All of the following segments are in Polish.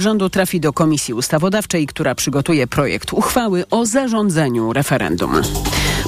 rządu trafi do Komisji Ustawodawczej, która przygotuje projekt uchwały o zarządzeniu referendum.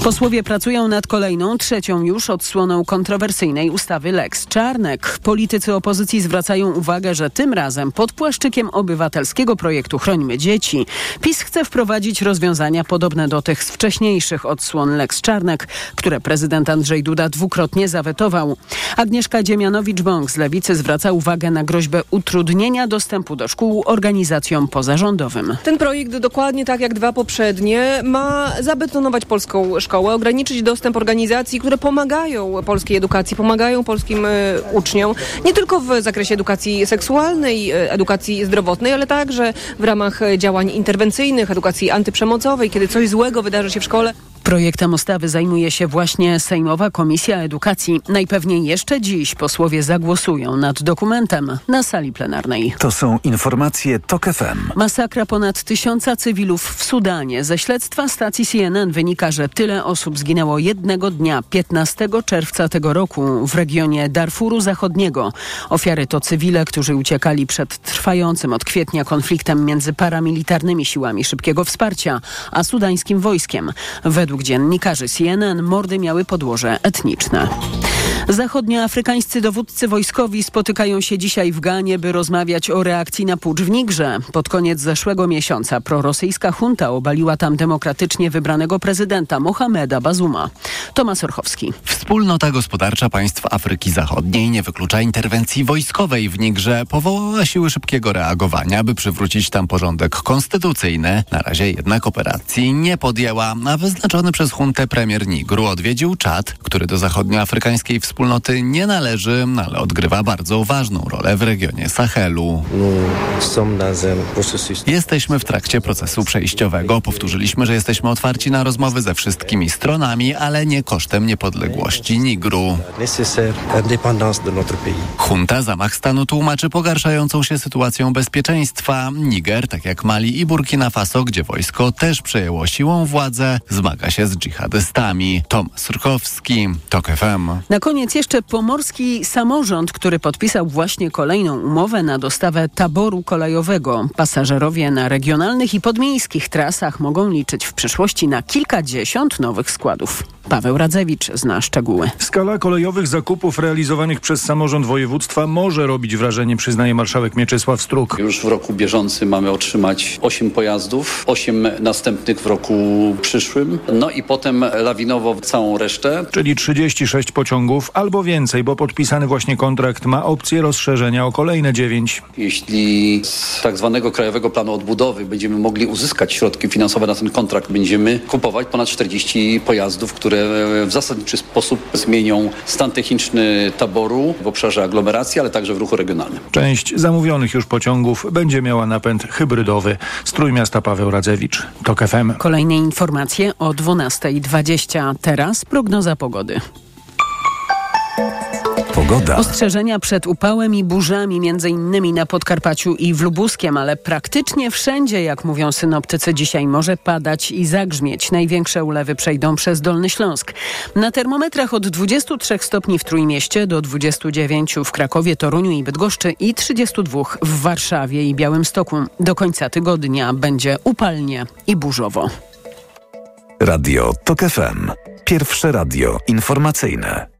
Posłowie pracują nad kolejną, trzecią już odsłoną kontrowersyjnej ustawy Lex Czarnek. Politycy opozycji zwracają uwagę, że tym razem pod płaszczykiem obywatelskiego projektu Chrońmy Dzieci PiS chce wprowadzić rozwiązania podobne do tych z wcześniejszych odsłon Lex Czarnek, które prezydent Andrzej Duda dwukrotnie zawetował. Agnieszka Dziemianowicz-Bąk z Lewicy zwraca uwagę na groźbę utrudnienia dostępu do szkół organizacjom pozarządowym. Ten projekt, dokładnie tak jak dwa poprzednie, ma zabetonować polską szkołę, ograniczyć dostęp organizacji, które pomagają polskiej edukacji, pomagają polskim y, uczniom, nie tylko w zakresie edukacji seksualnej, y, edukacji zdrowotnej, ale także w ramach działań interwencyjnych, edukacji antyprzemocowej, kiedy coś złego wydarzy się w szkole. Projektem ustawy zajmuje się właśnie Sejmowa Komisja Edukacji. Najpewniej jeszcze dziś posłowie zagłosują nad dokumentem na sali plenarnej. To są informacje TOK FM. Masakra ponad tysiąca cywilów w Sudanie. Ze śledztwa stacji CNN wynika, że tyle osób zginęło jednego dnia, 15 czerwca tego roku w regionie Darfuru Zachodniego. Ofiary to cywile, którzy uciekali przed trwającym od kwietnia konfliktem między paramilitarnymi siłami szybkiego wsparcia a sudańskim wojskiem. Według dziennikarzy CNN mordy miały podłoże etniczne. Zachodnioafrykańscy dowódcy wojskowi spotykają się dzisiaj w Ganie, by rozmawiać o reakcji na pucz w Nigrze. Pod koniec zeszłego miesiąca prorosyjska junta obaliła tam demokratycznie wybranego prezydenta Mohameda Bazuma. Tomasz Orchowski. Wspólnota gospodarcza państw Afryki Zachodniej nie wyklucza interwencji wojskowej w Nigrze. Powołała siły szybkiego reagowania, by przywrócić tam porządek konstytucyjny. Na razie jednak operacji nie podjęła, a wyznaczony przez juntę premier Nigru odwiedził Czad, który do zachodnioafrykańskiej wspólnoty nie należy, ale odgrywa bardzo ważną rolę w regionie Sahelu. Jesteśmy w trakcie procesu przejściowego. Powtórzyliśmy, że jesteśmy otwarci na rozmowy ze wszystkimi stronami, ale nie kosztem niepodległości Nigru. Junta zamach stanu tłumaczy pogarszającą się sytuacją bezpieczeństwa. Niger, tak jak Mali i Burkina Faso, gdzie wojsko też przejęło siłą władzę, zmaga się z dżihadystami. Tomasz Rkowski, TOK FM. Na koniec jeszcze pomorski samorząd, który podpisał właśnie kolejną umowę na dostawę taboru kolejowego. Pasażerowie na regionalnych i podmiejskich trasach mogą liczyć w przyszłości na kilkadziesiąt nowych składów. Paweł Radzewicz zna szczegóły. Skala kolejowych zakupów realizowanych przez samorząd województwa może robić wrażenie, przyznaje marszałek Mieczysław Struk. Już w roku bieżącym mamy otrzymać 8 pojazdów, 8 następnych w roku przyszłym, no i potem lawinowo całą resztę. Czyli 36 pociągów albo więcej, bo podpisany właśnie kontrakt ma opcję rozszerzenia o kolejne 9. Jeśli z tak zwanego Krajowego Planu Odbudowy będziemy mogli uzyskać środki finansowe na ten kontrakt, będziemy kupować ponad 40 pojazdów, które w zasadniczy sposób zmienią stan techniczny taboru w obszarze aglomeracji, ale także w ruchu regionalnym. Część zamówionych już pociągów będzie miała napęd hybrydowy. Z Trójmiasta Paweł Radzewicz, TOK FM. Kolejne informacje o 12.20. Teraz prognoza pogody. Pogoda. Ostrzeżenia przed upałem i burzami, między innymi na Podkarpaciu i w Lubuskiem, ale praktycznie wszędzie, jak mówią synoptycy, dzisiaj może padać i zagrzmieć. Największe ulewy przejdą przez Dolny Śląsk. Na termometrach od 23 stopni w Trójmieście do 29 w Krakowie, Toruniu i Bydgoszczy i 32 w Warszawie i Białymstoku. Do końca tygodnia będzie upalnie i burzowo. Radio TOK FM. Pierwsze radio informacyjne.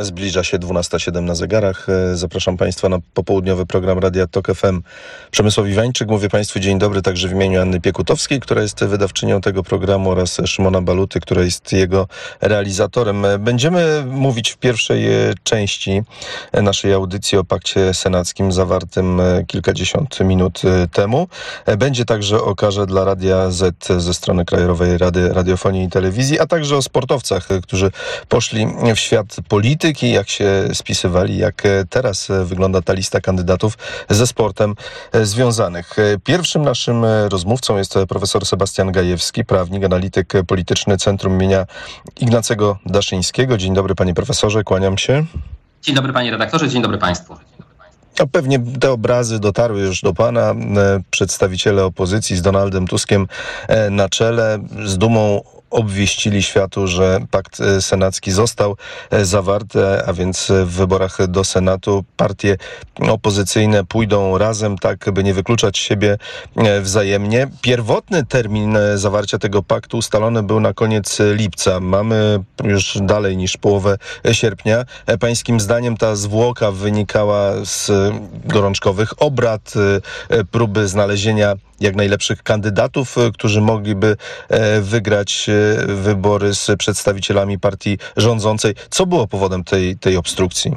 Zbliża się 12.07 na zegarach. E, Zapraszam Państwa na popołudniowy program Radia TOK FM. Przemysław Iwańczyk, mówię Państwu dzień dobry także w imieniu Anny Piekutowskiej, która jest wydawczynią tego programu oraz Szymona Baluty, która jest jego realizatorem. E, Będziemy mówić w pierwszej e, części naszej audycji o pakcie senackim zawartym kilkadziesiąt minut temu. Będzie także o karze dla Radia Z ze strony Krajowej Rady Radiofonii i Telewizji, a także o sportowcach, którzy poszli w świat polityki, jak się spisywali, jak e, teraz e, wygląda ta lista kandydatów ze sportem e, związanych. Pierwszym naszym rozmówcą jest profesor Sebastian Gajewski, prawnik, analityk polityczny Centrum imienia Ignacego Daszyńskiego. Dzień dobry panie profesorze, kłaniam się. Dzień dobry panie redaktorze, dzień dobry państwu. A pewnie te obrazy dotarły już do pana. Przedstawiciele opozycji z Donaldem Tuskiem na czele, z dumą obwieścili światu, że pakt senacki został zawarty, a więc w wyborach do Senatu partie opozycyjne pójdą razem, tak by nie wykluczać siebie wzajemnie. Pierwotny termin zawarcia tego paktu ustalony był na koniec lipca. Mamy już dalej niż połowę sierpnia. Pańskim zdaniem ta zwłoka wynikała z gorączkowych obrad, próby znalezienia jak najlepszych kandydatów, którzy mogliby wygrać wybory z przedstawicielami partii rządzącej. Co było powodem tej, tej obstrukcji?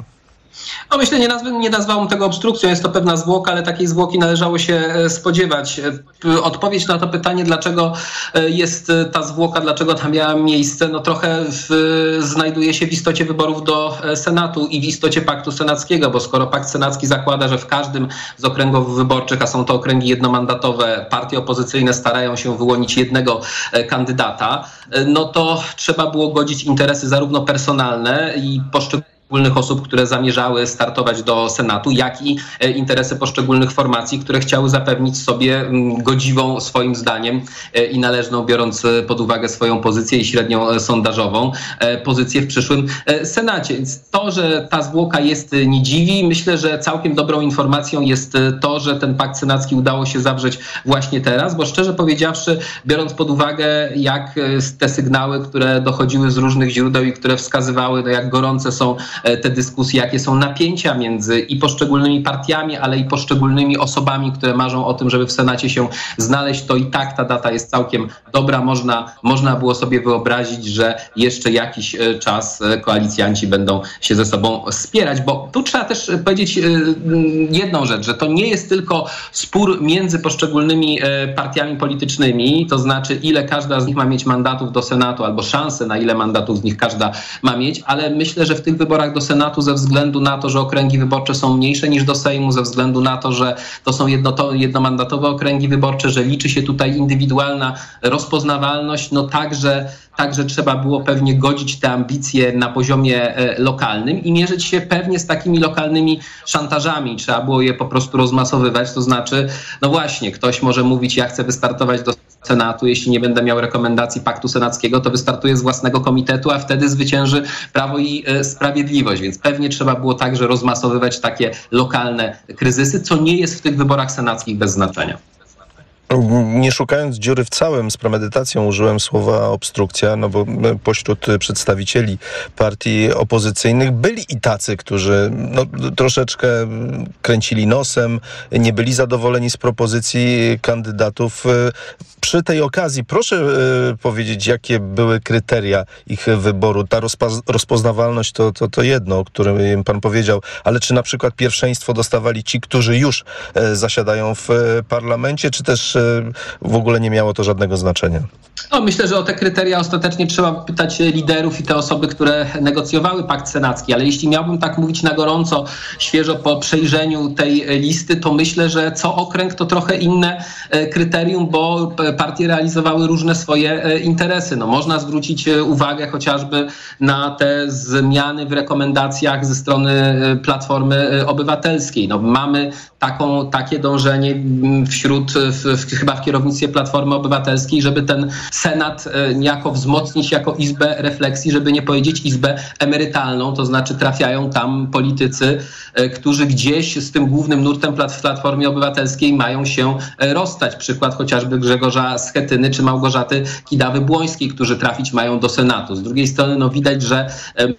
No myślę, nie, nazwy, nie nazwałbym tego obstrukcją, jest to pewna zwłoka, ale takiej zwłoki należało się e, spodziewać. E, odpowiedź na to pytanie, dlaczego e, jest ta zwłoka, dlaczego tam miała miejsce, no trochę w, znajduje się w istocie wyborów do Senatu i w istocie paktu senackiego, bo skoro pakt senacki zakłada, że w każdym z okręgów wyborczych, a są to okręgi jednomandatowe, partie opozycyjne starają się wyłonić jednego kandydata, no to trzeba było godzić interesy zarówno personalne i poszczególne poszczególnych osób, które zamierzały startować do Senatu, jak i e, interesy poszczególnych formacji, które chciały zapewnić sobie mm, godziwą swoim zdaniem e, i należną, biorąc e, pod uwagę swoją pozycję i średnią sondażową, pozycję w przyszłym Senacie. Więc to, że ta zwłoka jest nie dziwi. Myślę, że całkiem dobrą informacją jest to, że ten pakt senacki udało się zawrzeć właśnie teraz, bo szczerze powiedziawszy, biorąc pod uwagę, jak te sygnały, które dochodziły z różnych źródeł i które wskazywały, no jak gorące są E, te dyskusje, jakie są napięcia między i poszczególnymi partiami, ale i poszczególnymi osobami, które marzą o tym, żeby w Senacie się znaleźć, to i tak ta data jest całkiem dobra. Można, można było sobie wyobrazić, że jeszcze jakiś e, czas e, koalicjanci będą się ze sobą spierać, bo tu trzeba też powiedzieć jedną rzecz, że to nie jest tylko spór między poszczególnymi partiami politycznymi, to znaczy ile każda z nich ma mieć mandatów do Senatu albo szanse na ile mandatów z nich każda ma mieć, ale myślę, że w tych wyborach do Senatu ze względu na to, że okręgi wyborcze są mniejsze niż do Sejmu, ze względu na to, że to są jedno, to jednomandatowe okręgi wyborcze, że liczy się tutaj indywidualna rozpoznawalność, no także Także trzeba było pewnie godzić te ambicje na poziomie e, lokalnym i mierzyć się pewnie z takimi lokalnymi szantażami. Trzeba było je po prostu rozmasowywać. To znaczy, no właśnie, ktoś może mówić, ja chcę wystartować do Senatu, jeśli nie będę miał rekomendacji paktu senackiego, to wystartuję z własnego komitetu, a wtedy zwycięży Prawo i e, Sprawiedliwość. Więc pewnie trzeba było także rozmasowywać takie lokalne kryzysy, co nie jest w tych wyborach senackich bez znaczenia. Nie szukając dziury w całym, z premedytacją użyłem słowa obstrukcja, no bo pośród przedstawicieli partii opozycyjnych byli i tacy, którzy no, troszeczkę kręcili nosem, nie byli zadowoleni z propozycji kandydatów. Przy tej okazji proszę e, powiedzieć, jakie były kryteria ich wyboru. Ta rozpoznawalność to, to, to jedno, o którym pan powiedział, ale czy na przykład pierwszeństwo dostawali ci, którzy już e, zasiadają w e, parlamencie, czy też w ogóle nie miało to żadnego znaczenia? No, myślę, że o te kryteria ostatecznie trzeba pytać liderów i te osoby, które negocjowały pakt senacki, ale jeśli miałbym tak mówić na gorąco, świeżo po przejrzeniu tej listy, to myślę, że co okręg to trochę inne e, kryterium, bo partie realizowały różne swoje e, interesy. No, można zwrócić e, uwagę chociażby na te zmiany w rekomendacjach ze strony Platformy Obywatelskiej. No, mamy taką, takie dążenie wśród, w, w, chyba w kierownictwie Platformy Obywatelskiej, żeby ten Senat e, niejako wzmocnić jako izbę refleksji, żeby nie powiedzieć izbę emerytalną, to znaczy trafiają tam politycy, e, którzy gdzieś z tym głównym nurtem w Platformie Obywatelskiej mają się e, rozstać. Przykład chociażby Grzegorza Schetyny czy Małgorzaty Kidawy-Błońskiej, którzy trafić mają do Senatu. Z drugiej strony no, widać, że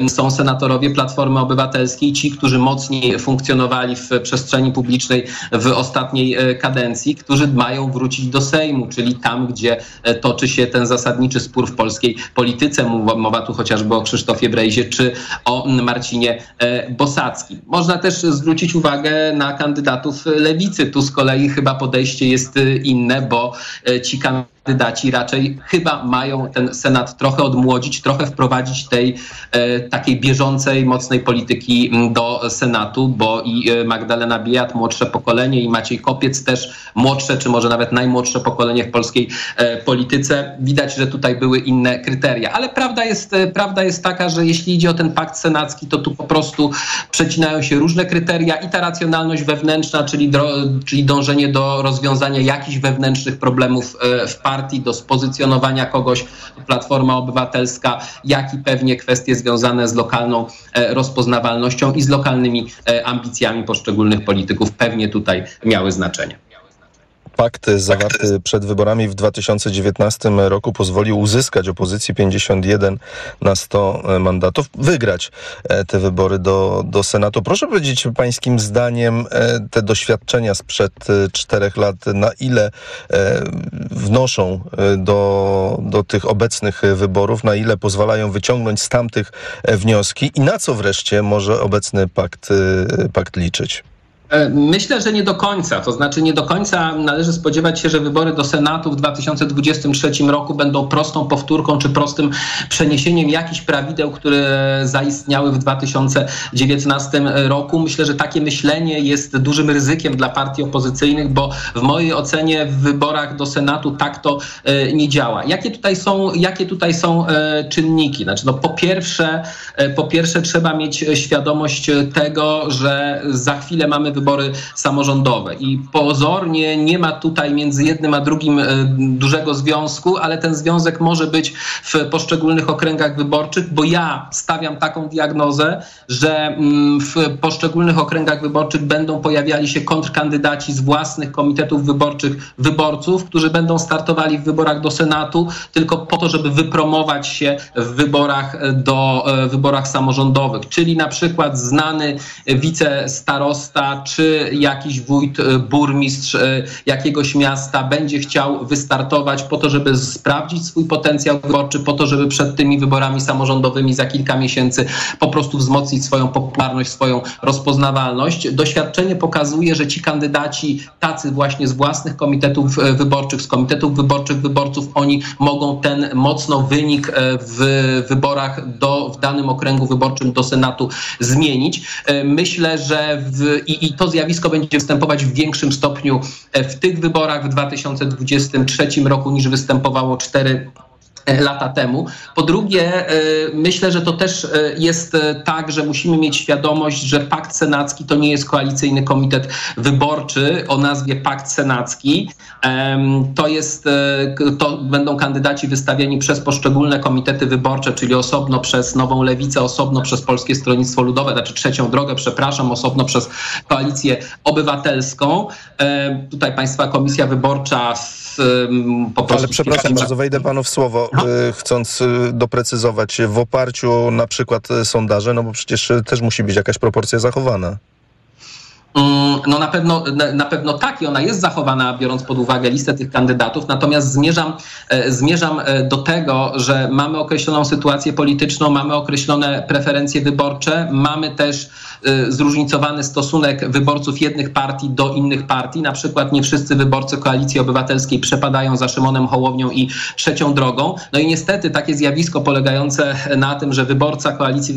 są senatorowie Platformy Obywatelskiej, ci, którzy mocniej funkcjonowali w przestrzeni publicznej w ostatniej kadencji, którzy mają wrócić do Sejmu, czyli tam, gdzie toczy się ten zasadniczy spór w polskiej polityce. Mowa tu chociażby o Krzysztofie Brejzie czy o Marcinie e, Bosackim. Można też zwrócić uwagę na kandydatów lewicy. Tu z kolei chyba podejście jest e, inne, bo e, ci kandydaci kandydaci raczej chyba mają ten Senat trochę odmłodzić, trochę wprowadzić tej e, takiej bieżącej, mocnej polityki do Senatu, bo i e, Magdalena Biejat, młodsze pokolenie i Maciej Kopiec też młodsze, czy może nawet najmłodsze pokolenie w polskiej e, polityce. Widać, że tutaj były inne kryteria. Ale prawda jest, prawda jest taka, że jeśli idzie o ten pakt senacki, to tu po prostu przecinają się różne kryteria i ta racjonalność wewnętrzna, czyli, czyli dążenie do rozwiązania jakichś wewnętrznych problemów w partii, partii, do spozycjonowania kogoś Platforma Obywatelska, jak i pewnie kwestie związane z lokalną rozpoznawalnością i z lokalnymi ambicjami poszczególnych polityków pewnie tutaj miały znaczenie. Pakt zawarty przed wyborami w 2019 roku pozwolił uzyskać opozycji 51 na 100 mandatów, wygrać e, te wybory do, do Senatu. Proszę powiedzieć pańskim zdaniem e, te doświadczenia sprzed e, czterech lat, na ile wnoszą do, do tych obecnych wyborów, na ile pozwalają wyciągnąć z tamtych wnioski i na co wreszcie może obecny pakt, pakt liczyć? E, myślę, że nie do końca. To znaczy, nie do końca należy spodziewać się, że wybory do Senatu w 2023 roku będą prostą powtórką czy prostym przeniesieniem jakichś prawideł, które zaistniały w 2019 roku. Myślę, że takie myślenie jest dużym ryzykiem dla partii opozycyjnych, bo w mojej ocenie w wyborach do Senatu tak to e, nie działa. Jakie tutaj są, jakie tutaj są e, czynniki? Znaczy, no, po, pierwsze, po pierwsze, trzeba mieć świadomość tego, że za chwilę mamy wybory samorządowe. I pozornie nie ma tutaj między jednym a drugim e, dużego związku, ale ten związek może być w poszczególnych okręgach wyborczych, bo ja stawiam taką diagnozę, że mm, w poszczególnych okręgach wyborczych będą pojawiali się kontrkandydaci z własnych komitetów wyborczych wyborców, którzy będą startowali w wyborach do Senatu tylko po to, żeby wypromować się w wyborach do e, wyborach samorządowych, czyli na przykład znany wicestarosta czy jakiś wójt, e, burmistrz e, jakiegoś miasta będzie chciał wystartować po to, żeby sprawdzić swój potencjał wyborczy, po to, żeby przed tymi wyborami samorządowymi za kilka miesięcy po prostu wzmocnić swoją popularność, swoją rozpoznawalność. Doświadczenie pokazuje, że ci kandydaci, tacy właśnie z własnych komitetów e, wyborczych, z komitetów wyborczych wyborców, oni mogą ten mocno wynik w wyborach do, w danym okręgu wyborczym do Senatu zmienić. Myślę, że w, i, i to zjawisko będzie występować w większym stopniu e, w tych wyborach w 2023 roku niż występowało cztery E, lata temu. Po drugie, e, myślę, że to też e, jest tak, że musimy mieć świadomość, że Pakt Senacki to nie jest koalicyjny komitet wyborczy o nazwie Pakt Senacki. To jest, to będą kandydaci wystawieni przez poszczególne komitety wyborcze, czyli osobno przez Nową Lewicę, osobno przez Polskie Stronnictwo Ludowe, znaczy Trzecią Drogę, przepraszam, osobno przez Koalicję Obywatelską. Tutaj Państwa Komisja Wyborcza po prostu... Ale przepraszam bardzo, wejdę panu w słowo, chcąc y, doprecyzować w oparciu na przykład y, sondaże, no bo przecież też musi być jakaś proporcja zachowana. Mm, no na pewno, na pewno tak i ona jest zachowana, biorąc pod uwagę listę tych kandydatów. Natomiast zmierzam, e, zmierzam e, do tego, że mamy określoną sytuację polityczną, mamy określone preferencje wyborcze, mamy też e, zróżnicowany stosunek wyborców jednych partii do innych partii. Na przykład nie wszyscy wyborcy Koalicji Obywatelskiej przepadają za Szymonem Hołownią i trzecią drogą. No i niestety takie zjawisko polegające na tym, że wyborca Koalicji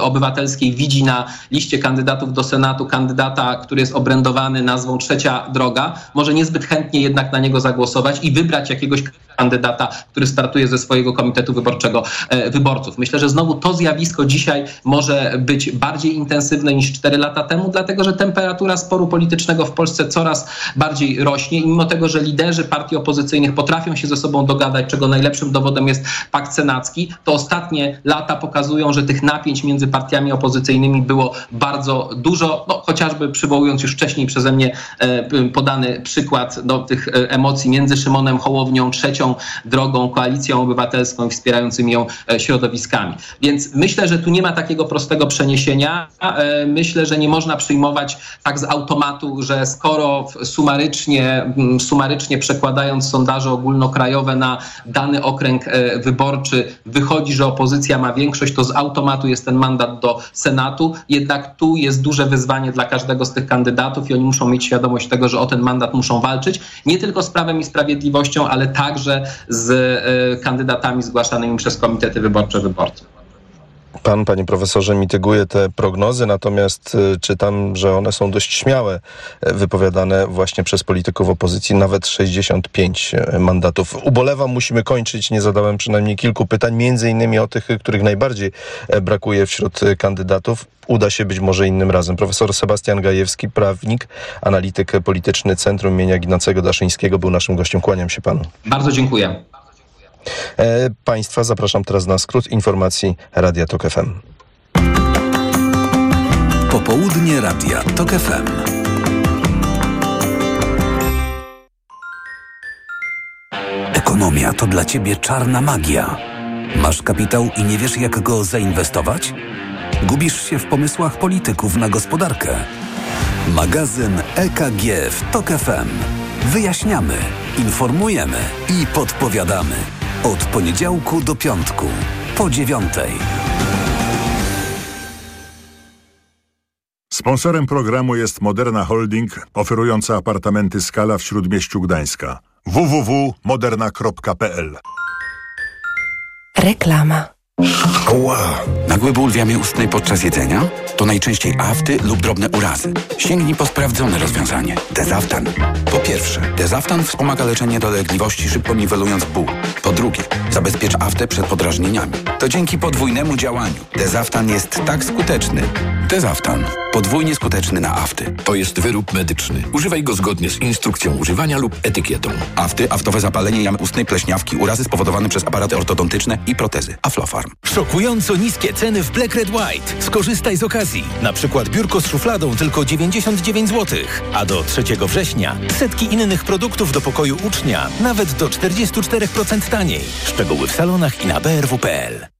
Obywatelskiej widzi na liście kandydatów do Senatu kandydata, który jest obrędowany nazwą Trzecia Droga, może niezbyt chętnie jednak na niego zagłosować i wybrać jakiegoś kandydata, który startuje ze swojego komitetu wyborczego e, wyborców. Myślę, że znowu to zjawisko dzisiaj może być bardziej intensywne niż 4 lata temu, dlatego że temperatura sporu politycznego w Polsce coraz bardziej rośnie i mimo tego, że liderzy partii opozycyjnych potrafią się ze sobą dogadać, czego najlepszym dowodem jest pakt senacki, to ostatnie lata pokazują, że tych napięć między partiami opozycyjnymi było bardzo dużo, no, chociażby przywołując już wcześniej przeze mnie e, podany przykład do tych e, emocji między Szymonem Hołownią, trzecią drogą, koalicją obywatelską i wspierającymi ją e, środowiskami. Więc myślę, że tu nie ma takiego prostego przeniesienia. Myślę, że nie można przyjmować tak z automatu, że skoro sumarycznie, sumarycznie przekładając sondaże ogólnokrajowe na dany okręg wyborczy wychodzi, że opozycja ma większość, to z automatu jest ten mandat do Senatu. Jednak tu jest duże wyzwanie dla każdego z tych kandydatów i oni muszą mieć świadomość tego, że o ten mandat muszą walczyć. Nie tylko z Prawem i Sprawiedliwością, ale także z e, kandydatami zgłaszanymi przez komitety wyborcze wyborców. Pan, panie profesorze, mityguje te prognozy, natomiast y, czytam, że one są dość śmiałe, e, wypowiadane właśnie przez polityków opozycji, nawet 65 e, mandatów. Ubolewam, musimy kończyć. Nie zadałem przynajmniej kilku pytań, między innymi o tych, których najbardziej e, brakuje wśród kandydatów. Uda się być może innym razem. Profesor Sebastian Gajewski, prawnik, analityk polityczny Centrum imienia Ginacego Daszyńskiego był naszym gościem. Kłaniam się panu. Bardzo dziękuję. E, państwa zapraszam teraz na skrót informacji Radia Tok FM. Popołudnie Radia TOK FM. Ekonomia to dla ciebie czarna magia. Masz kapitał i nie wiesz jak go zainwestować? Gubisz się w pomysłach polityków na gospodarkę. Magazyn EKG w TOK FM. Wyjaśniamy, informujemy i podpowiadamy. Od poniedziałku do piątku, po dziewiątej. Sponsorem programu jest Moderna Holding, oferująca apartamenty Skala w Śródmieściu Gdańska. www.moderna.pl Reklama. Ła! Nagły ból w jamie ustnej podczas jedzenia? To najczęściej afty lub drobne urazy. Sięgnij po sprawdzone rozwiązanie. Dezaftan. Po pierwsze, Dezaftan wspomaga leczenie dolegliwości, szybko niwelując ból. Po drugie, zabezpiecz aftę przed podrażnieniami. To dzięki podwójnemu działaniu. Dezaftan jest tak skuteczny. Dezaftan. Podwójnie skuteczny na afty. To jest wyrób medyczny. Używaj go zgodnie z instrukcją używania lub etykietą. Afty, aftowe zapalenie jamy ustnej, pleśniawki, urazy spowodowane przez aparaty ortodontyczne i protezy. Aflofarm. Szokująco niskie ceny w Black Red White. Skorzystaj z okazji. Na przykład biurko z szufladą tylko 99 zł. A do 3 września setki innych produktów do pokoju ucznia nawet do 44% taniej. Szczegóły w salonach i na brw.pl.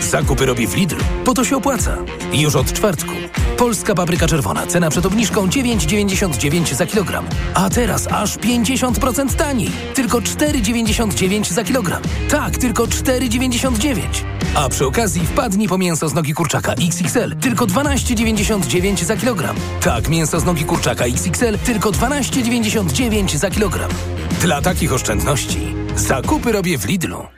Zakupy robię w Lidl, bo to się opłaca. Już od czwartku. Polska papryka czerwona, cena przed obniżką 9,99 za kilogram. A teraz aż 50% taniej. Tylko 4,99 za kilogram. Tak, tylko 4,99. A przy okazji wpadnij po mięso z nogi kurczaka XXL. Tylko 12,99 za kilogram. Tak, mięso z nogi kurczaka XXL. Tylko 12,99 za kilogram. Dla takich oszczędności zakupy robię w Lidlu.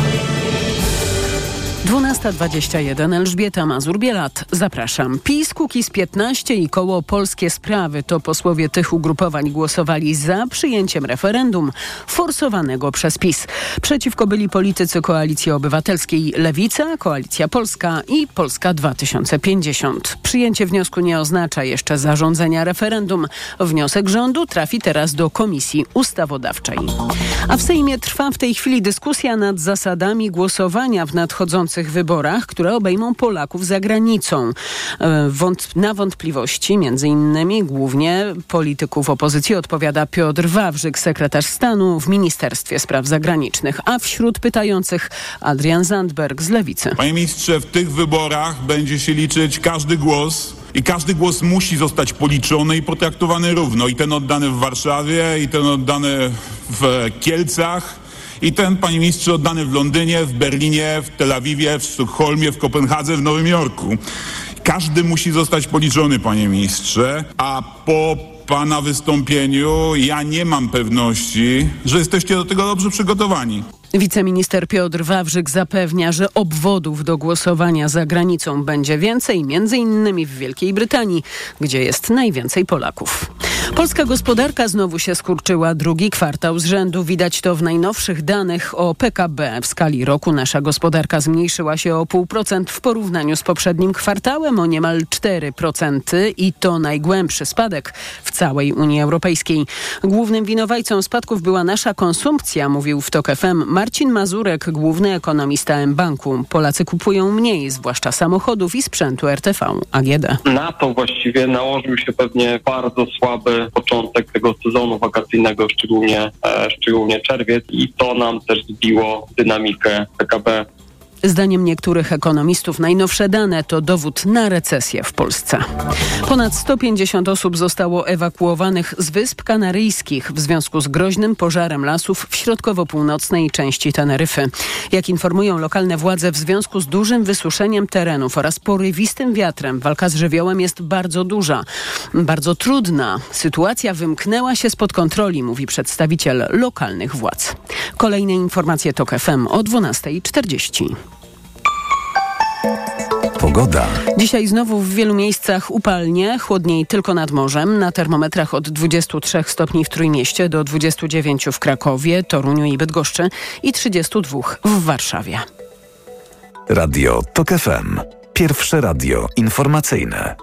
12.21 Elżbieta Mazur-Bielat. Zapraszam. PiS, Kukiz 15 i koło Polskie Sprawy to posłowie tych ugrupowań głosowali za przyjęciem referendum forsowanego przez PiS. Przeciwko byli politycy Koalicji Obywatelskiej Lewica, Koalicja Polska i Polska 2050. Przyjęcie wniosku nie oznacza jeszcze zarządzenia referendum. Wniosek rządu trafi teraz do Komisji Ustawodawczej. A w Sejmie trwa w tej chwili dyskusja nad zasadami głosowania w nadchodzących wyborach, które obejmą Polaków za granicą. Wąt na wątpliwości, między innymi głównie polityków opozycji, odpowiada Piotr Wawrzyk, sekretarz stanu w Ministerstwie Spraw Zagranicznych, a wśród pytających Adrian Zandberg z Lewicy. Panie ministrze, w tych wyborach będzie się liczyć każdy głos. I każdy głos musi zostać policzony i potraktowany równo. I ten oddany w Warszawie, i ten oddany w Kielcach, i ten, panie ministrze, oddany w Londynie, w Berlinie, w Tel Awiwie, w Sztokholmie, w Kopenhadze, w Nowym Jorku. Każdy musi zostać policzony, panie ministrze, a po pana wystąpieniu ja nie mam pewności, że jesteście do tego dobrze przygotowani. Wiceminister Piotr Wawrzyk zapewnia, że obwodów do głosowania za granicą będzie więcej, między innymi w Wielkiej Brytanii, gdzie jest najwięcej Polaków. Polska gospodarka znowu się skurczyła drugi kwartał z rzędu. Widać to w najnowszych danych o PKB. W skali roku nasza gospodarka zmniejszyła się o 0,5% w porównaniu z poprzednim kwartałem o niemal 4% i to najgłębszy spadek w całej Unii Europejskiej. Głównym winowajcą spadków była nasza konsumpcja, mówił w TOK FM Marcin Mazurek, główny ekonomista M-Banku. Polacy kupują mniej, zwłaszcza samochodów i sprzętu RTV AGD. Na to właściwie nałożył się pewnie bardzo słaby początek tego sezonu wakacyjnego, szczególnie, e, szczególnie czerwiec i to nam też zbiło dynamikę PKB Zdaniem niektórych ekonomistów najnowsze dane to dowód na recesję w Polsce. Ponad 150 osób zostało ewakuowanych z Wysp Kanaryjskich w związku z groźnym pożarem lasów w środkowo-północnej części Teneryfy. Jak informują lokalne władze, w związku z dużym wysuszeniem terenów oraz porywistym wiatrem walka z żywiołem jest bardzo duża, bardzo trudna. Sytuacja wymknęła się spod kontroli, mówi przedstawiciel lokalnych władz. Kolejne informacje TOK FM o 12.40. Pogoda. Dzisiaj znowu w wielu miejscach upalnie, chłodniej tylko nad morzem. Na termometrach od 23 stopni w Trójmieście do 29 w Krakowie, Toruniu i Bydgoszczy i 32 w Warszawie. Radio TOK FM. Pierwsze radio informacyjne.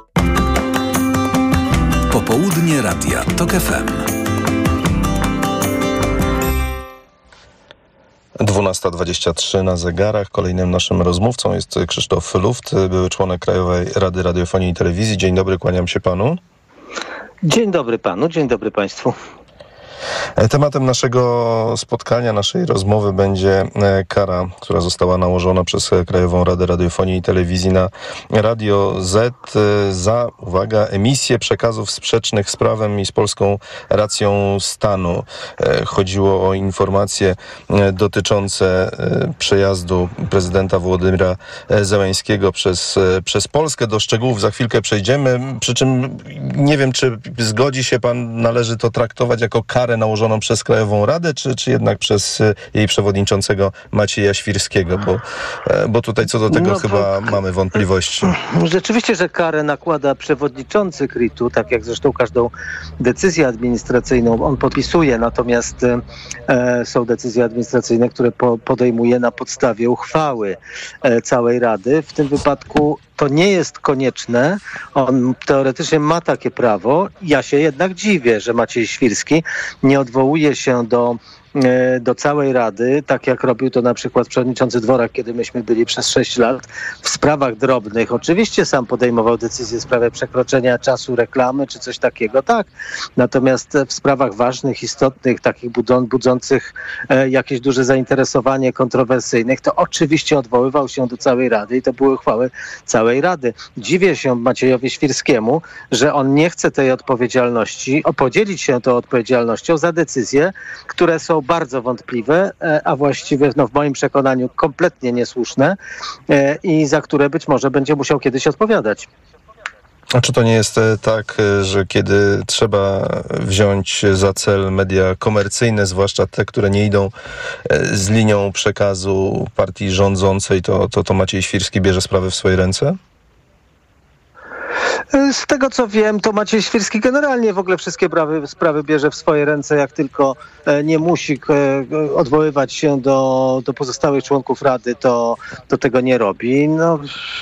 Popołudnie Radia TOK FM. 12.23 na zegarach. Kolejnym naszym rozmówcą jest Krzysztof Luft, były członek Krajowej Rady Radiofonii i Telewizji. Dzień dobry, kłaniam się panu. Dzień dobry panu, dzień dobry państwu. Tematem naszego spotkania, naszej rozmowy będzie e, kara, która została nałożona przez Krajową Radę Radiofonii i Telewizji na Radio Z e, za, uwaga, emisję przekazów sprzecznych z prawem i z polską racją stanu. E, chodziło o informacje dotyczące przejazdu prezydenta Włodymyra Zełańskiego przez, przez Polskę. Do szczegółów za chwilkę przejdziemy, przy czym nie wiem, czy zgodzi się pan, należy to traktować jako karę nałożoną przez Krajową Radę, czy, czy jednak przez e, jej przewodniczącego Macieja Świrskiego, bo, e, bo tutaj co do tego no, chyba bo... mamy wątpliwości. Rzeczywiście, że karę nakłada przewodniczący KRIT-u, tak jak zresztą każdą decyzję administracyjną on podpisuje, natomiast e, są decyzje administracyjne, które po, podejmuje na podstawie uchwały e, całej Rady. W tym wypadku to nie jest konieczne. On teoretycznie ma takie prawo. Ja się jednak dziwię, że Maciej Świrski nie odwołuje się do do całej Rady, tak jak robił to na przykład przewodniczący Dworak, kiedy myśmy byli przez 6 lat w sprawach drobnych. Oczywiście sam podejmował decyzje w sprawie przekroczenia czasu reklamy czy coś takiego, tak. Natomiast w sprawach ważnych, istotnych, takich budzących e, jakieś duże zainteresowanie, kontrowersyjnych, to oczywiście odwoływał się do całej Rady i to były uchwały całej Rady. Dziwię się Maciejowi Świrskiemu, że on nie chce tej odpowiedzialności, podzielić się tą odpowiedzialnością za decyzje, które są bardzo wątpliwe, e, a właściwie no, w moim przekonaniu kompletnie niesłuszne e, i za które być może będzie musiał kiedyś odpowiadać. A czy to nie jest e, tak, że kiedy trzeba wziąć za cel media komercyjne, zwłaszcza te, które nie idą z linią przekazu partii rządzącej, to, to, to Maciej Świrski bierze sprawy w swoje ręce? Z tego co wiem, to Maciej Świrski generalnie w ogóle wszystkie sprawy, sprawy bierze w swoje ręce, jak tylko e, nie musi e, odwoływać się do, do pozostałych członków Rady, to, to tego nie robi. No,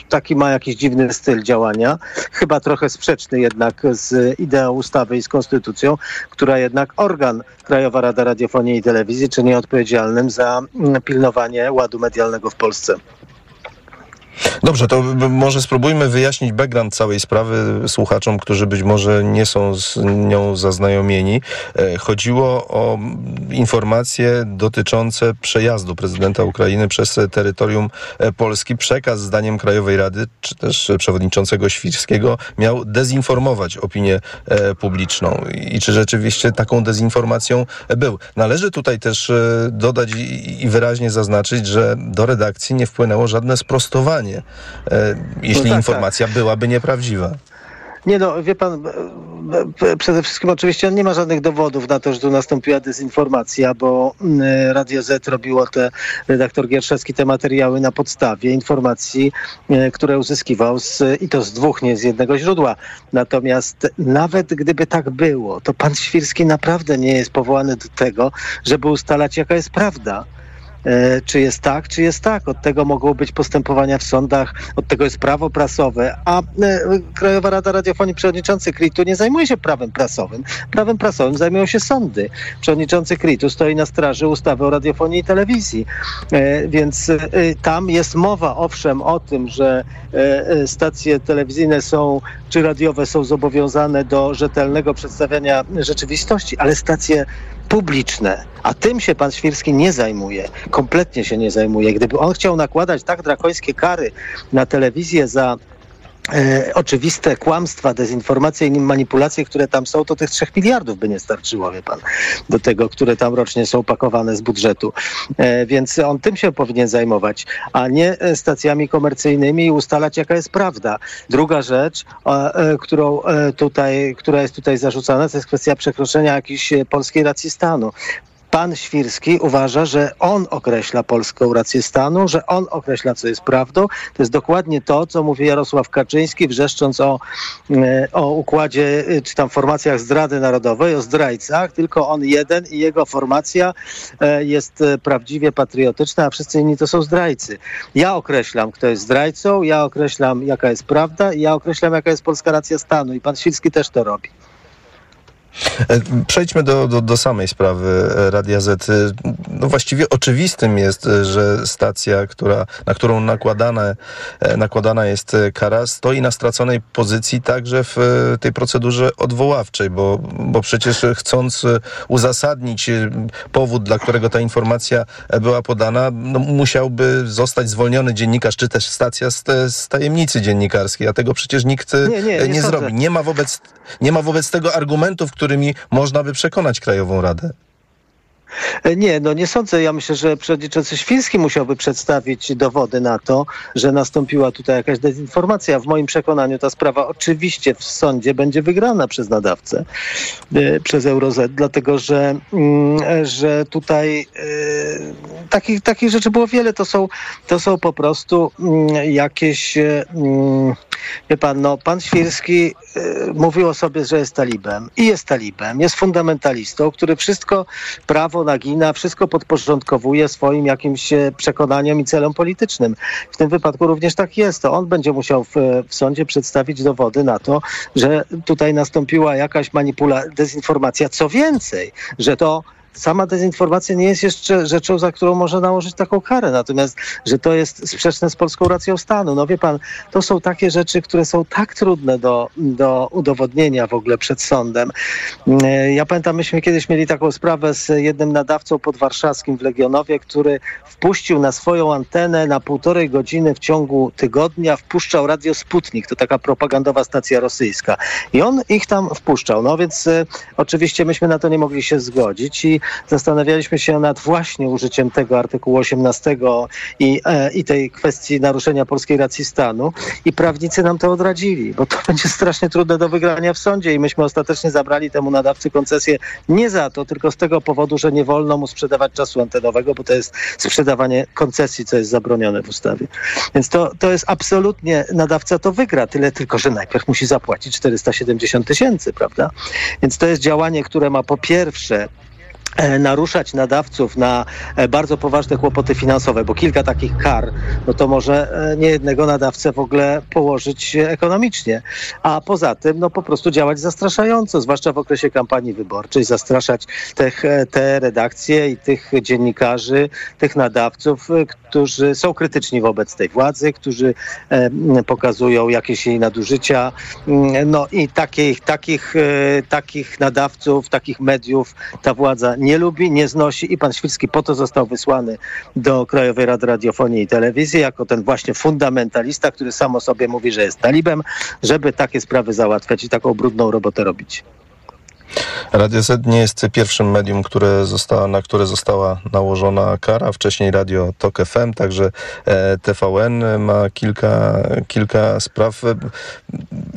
taki ma jakiś dziwny styl działania, chyba trochę sprzeczny jednak z ideą ustawy i z konstytucją, która jednak organ Krajowa Rada Radiofonii i Telewizji czyni odpowiedzialnym za mm, pilnowanie ładu medialnego w Polsce. Dobrze, to może spróbujmy wyjaśnić background całej sprawy słuchaczom, którzy być może nie są z nią zaznajomieni. E, chodziło o informacje dotyczące przejazdu prezydenta Ukrainy przez terytorium e, Polski. Przekaz zdaniem Krajowej Rady, czy też przewodniczącego Świrskiego miał dezinformować opinię e, publiczną. I czy rzeczywiście taką dezinformacją był? Należy tutaj też dodać i wyraźnie zaznaczyć, że do redakcji nie wpłynęło żadne sprostowanie jeśli no tak, informacja tak. byłaby nieprawdziwa. Nie no, wie pan, przede wszystkim oczywiście nie ma żadnych dowodów na to, że tu nastąpiła dezinformacja, bo mm, Radio Z robiło te, redaktor Gierszewski, te materiały na podstawie informacji, e, które uzyskiwał z, i to z dwóch, nie z jednego źródła. Natomiast nawet gdyby tak było, to pan Świrski naprawdę nie jest powołany do tego, żeby ustalać, jaka jest prawda. E, czy jest tak, czy jest tak. Od tego mogą być postępowania w sądach, od tego jest prawo prasowe, a e, Krajowa Rada Radiofonii, przewodniczący KRIT-u nie zajmuje się prawem prasowym. Prawem prasowym zajmują się sądy. Przewodniczący KRIT-u stoi na straży ustawy o radiofonii i telewizji, e, więc tam jest mowa owszem o tym, że stacje telewizyjne są, czy radiowe są zobowiązane do rzetelnego przedstawiania rzeczywistości, ale stacje publiczne, a tym się pan Świrski nie zajmuje, kompletnie się nie zajmuje. Gdyby on chciał nakładać tak drakońskie kary na telewizję za e, oczywiste kłamstwa, dezinformacje i manipulacje, które tam są, to tych trzech miliardów by nie starczyło, wie pan, do tego, które tam rocznie są pakowane z budżetu. E, więc on tym się powinien zajmować, a nie e, stacjami komercyjnymi i ustalać, jaka jest prawda. Druga rzecz, e, którą e, tutaj, która jest tutaj zarzucana, to jest kwestia przekroczenia jakiejś polskiej racji stanu pan Świrski uważa, że on określa polską rację stanu, że on określa, co jest prawdą. To jest dokładnie to, co mówi Jarosław Kaczyński, wrzeszcząc o, e, o układzie, e, czy tam formacjach zdrady narodowej, o zdrajcach. Tylko on jeden i jego formacja e, jest prawdziwie patriotyczna, a wszyscy inni to są zdrajcy. Ja określam, kto jest zdrajcą, ja określam, jaka jest prawda ja określam, jaka jest polska racja stanu. I pan Świrski też to robi. E, przejdźmy do, do, do, samej sprawy e, Radia Z. E, no właściwie oczywistym jest, że stacja, która, na którą nakładane, nakładana jest kara, stoi na straconej pozycji także w tej procedurze odwoławczej, bo, bo przecież chcąc uzasadnić powód, dla którego ta informacja była podana, no musiałby zostać zwolniony dziennikarz, czy też stacja z, z tajemnicy dziennikarskiej, a tego przecież nikt nie, nie, nie, nie zrobi. Nie ma, wobec, nie ma wobec tego argumentów, które którymi można by przekonać Krajową Radę? E, nie, no nie sądzę. Ja myślę, że przewodniczący Świński musiałby przedstawić dowody na to, że nastąpiła tutaj jakaś dezinformacja. W moim przekonaniu ta sprawa oczywiście w sądzie będzie wygrana przez nadawcę, e, przez Euroz, dlatego że, mm, że tutaj e, takich, takich rzeczy było wiele. To są, to są po prostu mm, jakieś mm, Wie pan, no, pan Świrski y, mówił o sobie, że jest talibem i jest talibem, jest fundamentalistą, który wszystko prawo nagina, wszystko podporządkowuje swoim jakimś e, przekonaniom i celom politycznym. W tym wypadku również tak jest. To on będzie musiał w, w sądzie przedstawić dowody na to, że tutaj nastąpiła jakaś manipulacja, dezinformacja. Co więcej, że to sama dezinformacja nie jest jeszcze rzeczą, za którą można nałożyć taką karę. Natomiast, że to jest sprzeczne z polską racją stanu. No wie pan, to są takie rzeczy, które są tak trudne do, do udowodnienia w ogóle przed sądem. Ja pamiętam, myśmy kiedyś mieli taką sprawę z jednym nadawcą podwarszawskim w Legionowie, który wpuścił na swoją antenę na półtorej godziny w ciągu tygodnia, wpuszczał Radio Sputnik, to taka propagandowa stacja rosyjska. I on ich tam wpuszczał. No więc y, oczywiście myśmy na to nie mogli się zgodzić i zastanawialiśmy się nad właśnie użyciem tego artykułu 18 i, e, i tej kwestii naruszenia polskiej racji stanu i prawnicy nam to odradzili, bo to będzie strasznie trudne do wygrania w sądzie i myśmy ostatecznie zabrali temu nadawcy koncesję nie za to, tylko z tego powodu, że nie wolno mu sprzedawać czasu antenowego, bo to jest sprzedawanie koncesji, co jest zabronione w ustawie. Więc to, to jest absolutnie, nadawca to wygra, tyle tylko, że najpierw musi zapłacić 470 tysięcy, prawda? Więc to jest działanie, które ma po pierwsze naruszać nadawców na e, bardzo poważne kłopoty finansowe, bo kilka takich kar, no to może e, nie jednego nadawcę w ogóle położyć ekonomicznie. A poza tym, no po prostu działać zastraszająco, zwłaszcza w okresie kampanii wyborczej, zastraszać te, te redakcje i tych dziennikarzy, tych nadawców, którzy są krytyczni wobec tej władzy, którzy pokazują jakieś jej nadużycia. No i takich, takich, takich nadawców, takich mediów ta władza nie lubi, nie znosi i pan Świrski po to został wysłany do Krajowej Rady Radiofonii i Telewizji jako ten właśnie fundamentalista, który sam o sobie mówi, że jest talibem, żeby takie sprawy załatwiać i taką brudną robotę robić. Radio Z nie jest pierwszym medium, które została, na które została nałożona kara. Wcześniej Radio Tok FM, także e, TVN ma kilka, kilka spraw.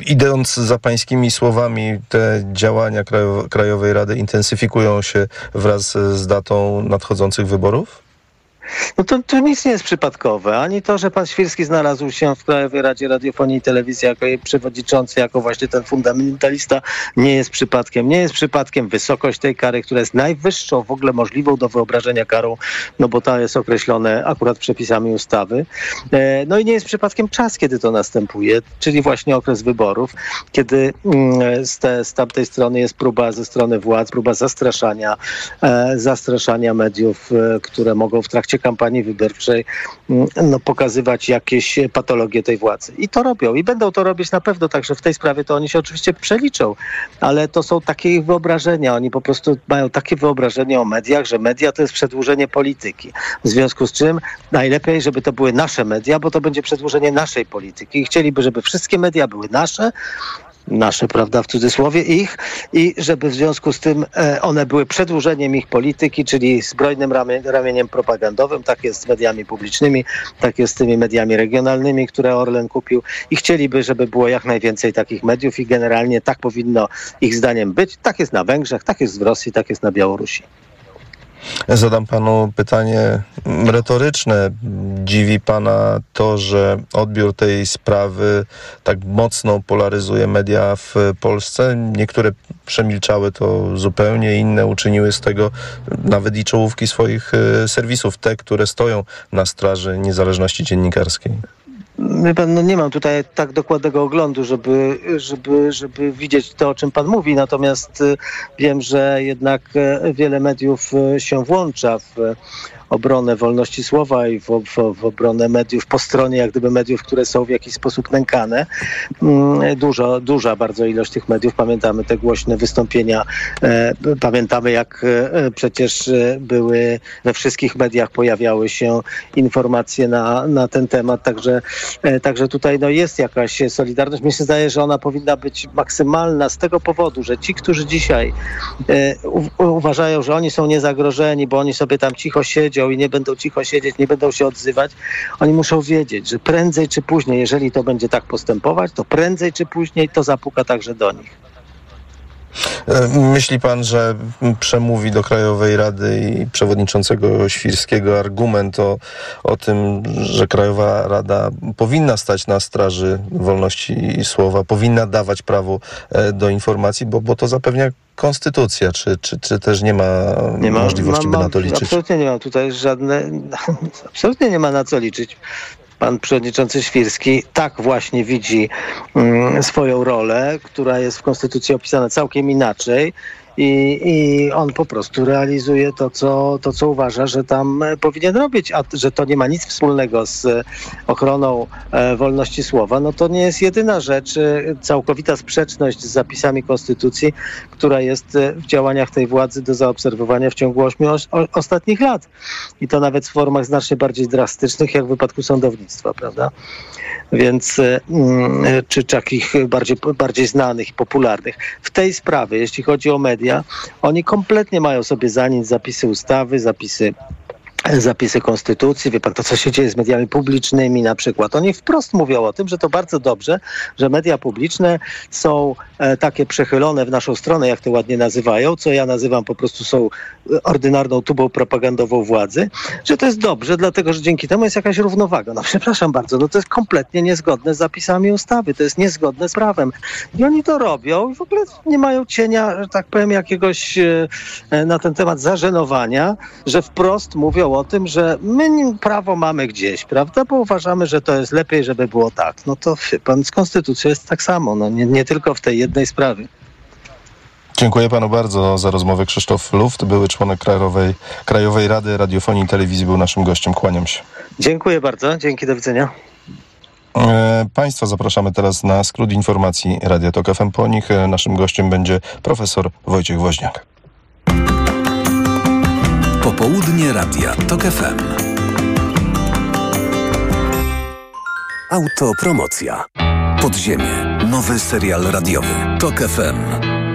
Idąc za pańskimi słowami, te działania Krajow Krajowej Rady intensyfikują się wraz z datą nadchodzących wyborów? No to, to nic nie jest przypadkowe. Ani to, że pan Świrski znalazł się w Krajowej Radzie Radiofonii i Telewizji jako jej przewodniczący, jako właśnie ten fundamentalista, nie jest przypadkiem. Nie jest przypadkiem wysokość tej kary, która jest najwyższą w ogóle możliwą do wyobrażenia karą, no bo ta jest określone akurat przepisami ustawy. E, no i nie jest przypadkiem czas, kiedy to następuje, czyli właśnie okres wyborów, kiedy mm, z, te, z tamtej strony jest próba ze strony władz, próba zastraszania, e, zastraszania mediów, e, które mogą w trakcie kampanii wyborczej mm, no, pokazywać jakieś patologie tej władzy. I to robią. I będą to robić na pewno, także w tej sprawie to oni się oczywiście przeliczą, ale to są takie ich wyobrażenia. Oni po prostu mają takie wyobrażenie o mediach, że media to jest przedłużenie polityki. W związku z czym najlepiej, żeby to były nasze media, bo to będzie przedłużenie naszej polityki. I chcieliby, żeby wszystkie media były nasze, nasze, prawda, w cudzysłowie ich i żeby w związku z tym e, one były przedłużeniem ich polityki, czyli zbrojnym ramie, ramieniem propagandowym, tak jest z mediami publicznymi, tak jest z tymi mediami regionalnymi, które Orlen kupił i chcieliby, żeby było jak najwięcej takich mediów i generalnie tak powinno ich zdaniem być. Tak jest na Węgrzech, tak jest w Rosji, tak jest na Białorusi. Zadam panu pytanie retoryczne. Dziwi pana to, że odbiór tej sprawy tak mocno polaryzuje media w Polsce? Niektóre przemilczały to zupełnie, inne uczyniły z tego nawet i czołówki swoich e, serwisów, te, które stoją na straży niezależności dziennikarskiej. Pan, no nie mam tutaj tak dokładnego oglądu, żeby, żeby, żeby widzieć to, o czym pan mówi, natomiast y, wiem, że jednak e, wiele mediów e, się włącza w obronę wolności słowa i w, w, w, obronę mediów po stronie jak gdyby mediów, które są w jakiś sposób nękane. Mm, dużo, duża bardzo ilość tych mediów. Pamiętamy te głośne wystąpienia. E, pamiętamy jak e, przecież e, były we wszystkich mediach pojawiały się informacje na, na ten temat. Także, także tutaj no, jest jakaś solidarność. Mi się zdaje, że ona powinna być maksymalna z tego powodu, że ci, którzy dzisiaj u, uważają, że oni są niezagrożeni, bo oni sobie tam cicho siedzą, i nie będą cicho siedzieć, nie będą się odzywać. Oni muszą wiedzieć, że prędzej czy później, jeżeli to będzie tak postępować, to prędzej czy później to zapuka także do nich. E, myśli pan, że przemówi do Krajowej Rady i przewodniczącego Świrskiego argument o, o tym, że Krajowa Rada powinna stać na straży wolności słowa, powinna dawać prawo e, do informacji, bo, bo to zapewnia konstytucja, czy, czy, czy też nie ma, nie ma. możliwości, by na to liczyć? Absolutnie nie ma tutaj żadne, absolutnie nie ma na co liczyć pan przewodniczący Świrski tak właśnie widzi mm, swoją rolę, która jest w Konstytucji opisana całkiem inaczej i, i on po prostu realizuje to co, to, co uważa, że tam powinien robić, a że to nie ma nic wspólnego z ochroną e, wolności słowa, no to nie jest jedyna rzecz, e, całkowita sprzeczność z zapisami Konstytucji, która jest e, w działaniach tej władzy do zaobserwowania w ciągu ośmiu ostatnich lat. I to nawet w formach znacznie bardziej drastycznych, jak w wypadku sądownictwa, prawda? więc e, mm, czy takich bardziej, bardziej znanych i popularnych. W tej sprawie, jeśli chodzi o media, oni kompletnie mają sobie za nic zapisy ustawy, zapisy zapisy konstytucji, wie pan, to co się dzieje z mediami publicznymi na przykład. Oni wprost mówią o tym, że to bardzo dobrze, że media publiczne są e, takie przechylone w naszą stronę, jak to ładnie nazywają, co ja nazywam po prostu są e, ordynarną tubą propagandową władzy, że to jest dobrze, dlatego że dzięki temu jest jakaś równowaga. No przepraszam bardzo, no to jest kompletnie niezgodne z zapisami ustawy, to jest niezgodne z prawem. I oni to robią i w ogóle nie mają cienia, że tak powiem, jakiegoś e, e na ten temat zażenowania, że wprost mówią o tym, że my prawo mamy gdzieś, prawda? Bo uważamy, że to jest lepiej, żeby było tak. No to pan z konstytucją jest tak samo, no nie, nie tylko w tej jednej sprawie. Dziękuję panu bardzo za rozmowę. Krzysztof Luft, były członek Krajowej, Krajowej Rady Radiofonii i Telewizji, był naszym gościem. Kłaniam się. Dziękuję bardzo. Dzięki, do widzenia. E, państwa zapraszamy teraz na skrót informacji Radio Tok FM. Po nich e, naszym gościem będzie profesor Wojciech Woźniak. Popołudnie Radia TOK FM. Autopromocja. Podziemie. Nowy serial radiowy. TOK FM.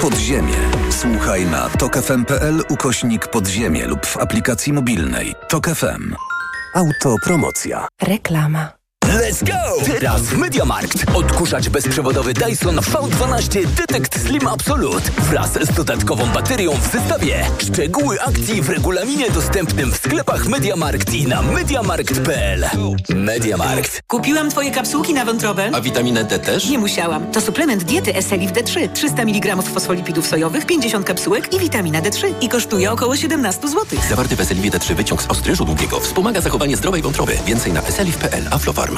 Podziemie. Słuchaj na tokefm.pl ukośnik podziemie lub w aplikacji mobilnej. Tok FM. Autopromocja. Reklama. Let's go! Teraz w Mediamarkt. Odkurzacz bezprzewodowy Dyson V12 Detect Slim Absolute wraz z dodatkową baterią w zestawie. Szczegóły akcji w regulaminie dostępnym w sklepach Mediamarkt i na mediamarkt.pl. Mediamarkt. Kupiłam twoje kapsułki na wątrobę. A witaminę D też? Nie musiałam. To suplement diety Eselif D3. 300 mg fosfolipidów sojowych, 50 kapsułek i witamina D3. I kosztuje około 17 zł. Zawarty w Eselifie D3 wyciąg z ostryżu długiego wspomaga zachowanie zdrowej wątroby. Więcej na eselif.pl. Aflofarm.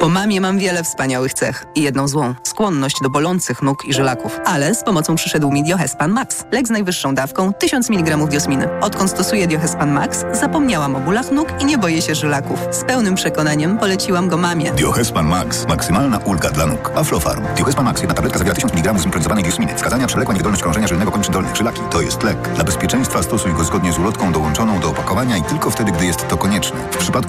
Po mamie mam wiele wspaniałych cech i jedną złą – skłonność do bolących nóg i żylaków. Ale z pomocą przyszedł mi Diohespan Max. Lek z najwyższą dawką 1000 mg diosminy. Odkąd stosuję Diohespan Max, zapomniałam o bólach nóg i nie boję się żylaków. Z pełnym przekonaniem poleciłam go mamie. Diohespan Max. Maksymalna ulga dla nóg. Aflofarm. Diohespan Max. Jedna tabletka zawiera 1000 mg zimpronizowanej diosminy. Wskazania przewlekła niewydolność krążenia żylnego kończyn dolnych. Żylaki. To jest lek. Dla bezpieczeństwa stosuj go zgodnie z ulotką dołączoną do opakowania i tylko wtedy, gdy jest to konieczne. W przypadku